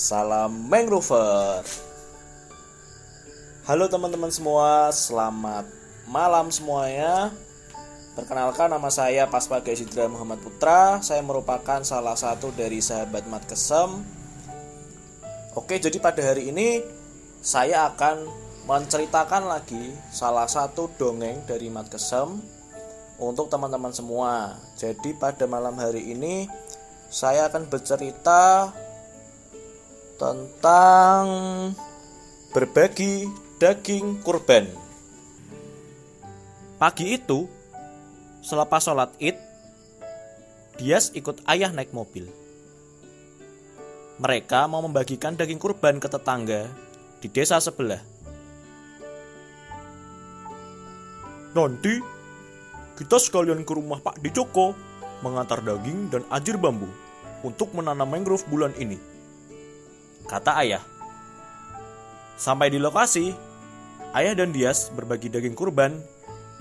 Salam Mangrover. Halo teman-teman semua, selamat malam semuanya. Perkenalkan nama saya Paspaga Sidra Muhammad Putra. Saya merupakan salah satu dari sahabat Mat Kesem. Oke, jadi pada hari ini saya akan menceritakan lagi salah satu dongeng dari Mat Kesem untuk teman-teman semua. Jadi pada malam hari ini saya akan bercerita tentang berbagi daging kurban. Pagi itu, selepas sholat id, Dias ikut ayah naik mobil. Mereka mau membagikan daging kurban ke tetangga di desa sebelah. Nanti kita sekalian ke rumah Pak Dijoko mengantar daging dan ajir bambu untuk menanam mangrove bulan ini kata ayah. Sampai di lokasi, ayah dan Dias berbagi daging kurban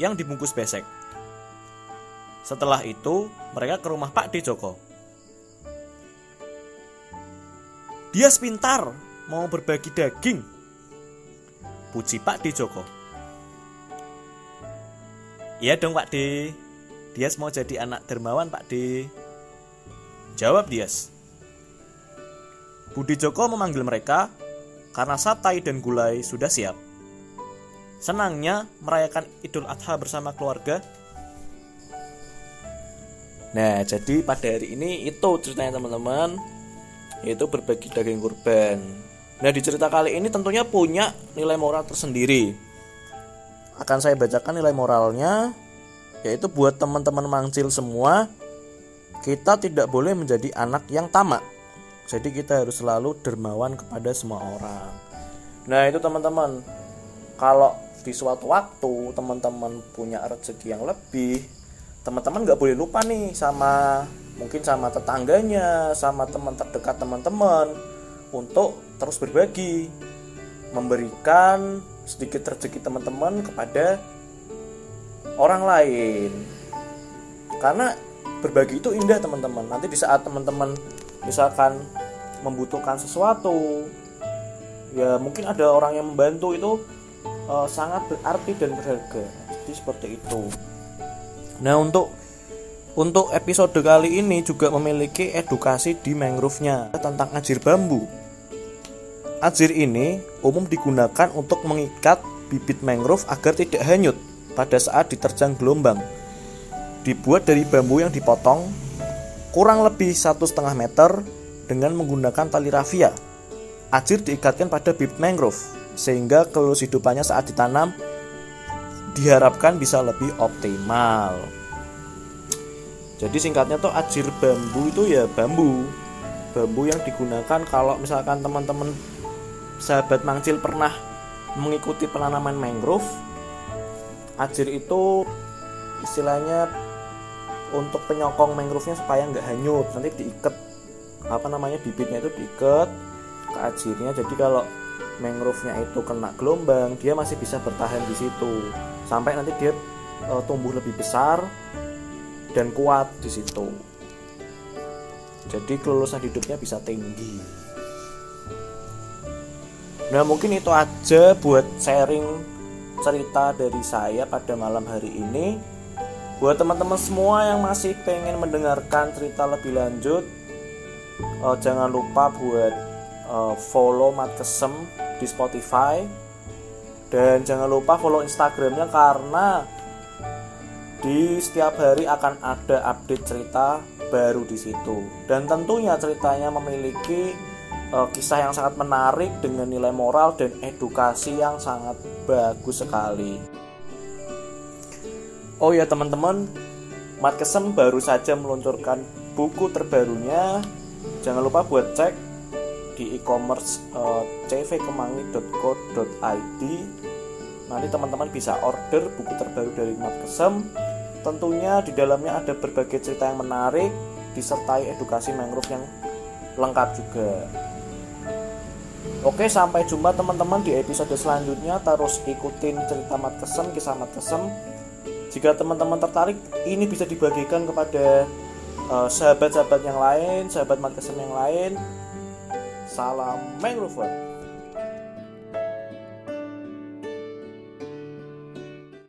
yang dibungkus besek. Setelah itu, mereka ke rumah Pak D. Joko. Dias pintar mau berbagi daging. Puji Pak D. Joko. Iya dong Pak D. Dias mau jadi anak dermawan Pak D. Jawab Dias. Budi Joko memanggil mereka karena satai dan gulai sudah siap. Senangnya merayakan Idul Adha bersama keluarga. Nah, jadi pada hari ini itu ceritanya teman-teman, yaitu berbagi daging kurban. Nah, di cerita kali ini tentunya punya nilai moral tersendiri. Akan saya bacakan nilai moralnya, yaitu buat teman-teman mangcil semua, kita tidak boleh menjadi anak yang tamak jadi kita harus selalu dermawan kepada semua orang. Nah, itu teman-teman. Kalau di suatu waktu teman-teman punya rezeki yang lebih, teman-teman nggak boleh lupa nih sama mungkin sama tetangganya, sama teman terdekat teman-teman untuk terus berbagi, memberikan sedikit rezeki teman-teman kepada orang lain. Karena berbagi itu indah teman-teman. Nanti di saat teman-teman misalkan membutuhkan sesuatu ya mungkin ada orang yang membantu itu uh, sangat berarti dan berharga. Jadi seperti itu. Nah untuk untuk episode kali ini juga memiliki edukasi di mangrove-nya tentang ajir bambu. Ajir ini umum digunakan untuk mengikat bibit mangrove agar tidak hanyut pada saat diterjang gelombang. Dibuat dari bambu yang dipotong kurang lebih satu setengah meter dengan menggunakan tali rafia. Ajir diikatkan pada bibit mangrove sehingga kelulus hidupannya saat ditanam diharapkan bisa lebih optimal. Jadi singkatnya tuh ajir bambu itu ya bambu. Bambu yang digunakan kalau misalkan teman-teman sahabat mangcil pernah mengikuti penanaman mangrove, ajir itu istilahnya untuk penyokong mangrove-nya supaya nggak hanyut. Nanti diikat apa namanya bibitnya itu diikat ke ajirnya jadi kalau mangrove-nya itu kena gelombang dia masih bisa bertahan di situ. Sampai nanti dia e, tumbuh lebih besar dan kuat di situ. Jadi kelulusan hidupnya bisa tinggi. Nah mungkin itu aja buat sharing cerita dari saya pada malam hari ini buat teman-teman semua yang masih pengen mendengarkan cerita lebih lanjut uh, jangan lupa buat uh, follow Matkesem di Spotify dan jangan lupa follow Instagramnya karena di setiap hari akan ada update cerita baru di situ dan tentunya ceritanya memiliki uh, kisah yang sangat menarik dengan nilai moral dan edukasi yang sangat bagus sekali. Oh ya teman-teman, Matkesem baru saja meluncurkan buku terbarunya. Jangan lupa buat cek di e-commerce uh, cvkemangi.co.id nanti teman-teman bisa order buku terbaru dari Mat Kesem tentunya di dalamnya ada berbagai cerita yang menarik disertai edukasi mangrove yang lengkap juga. Oke sampai jumpa teman-teman di episode selanjutnya. Terus ikutin cerita Mat Kesem kisah Mat Kesem jika teman-teman tertarik ini bisa dibagikan kepada eh, sahabat-sahabat yang lain, sahabat Markesem yang lain, Salam mangrover.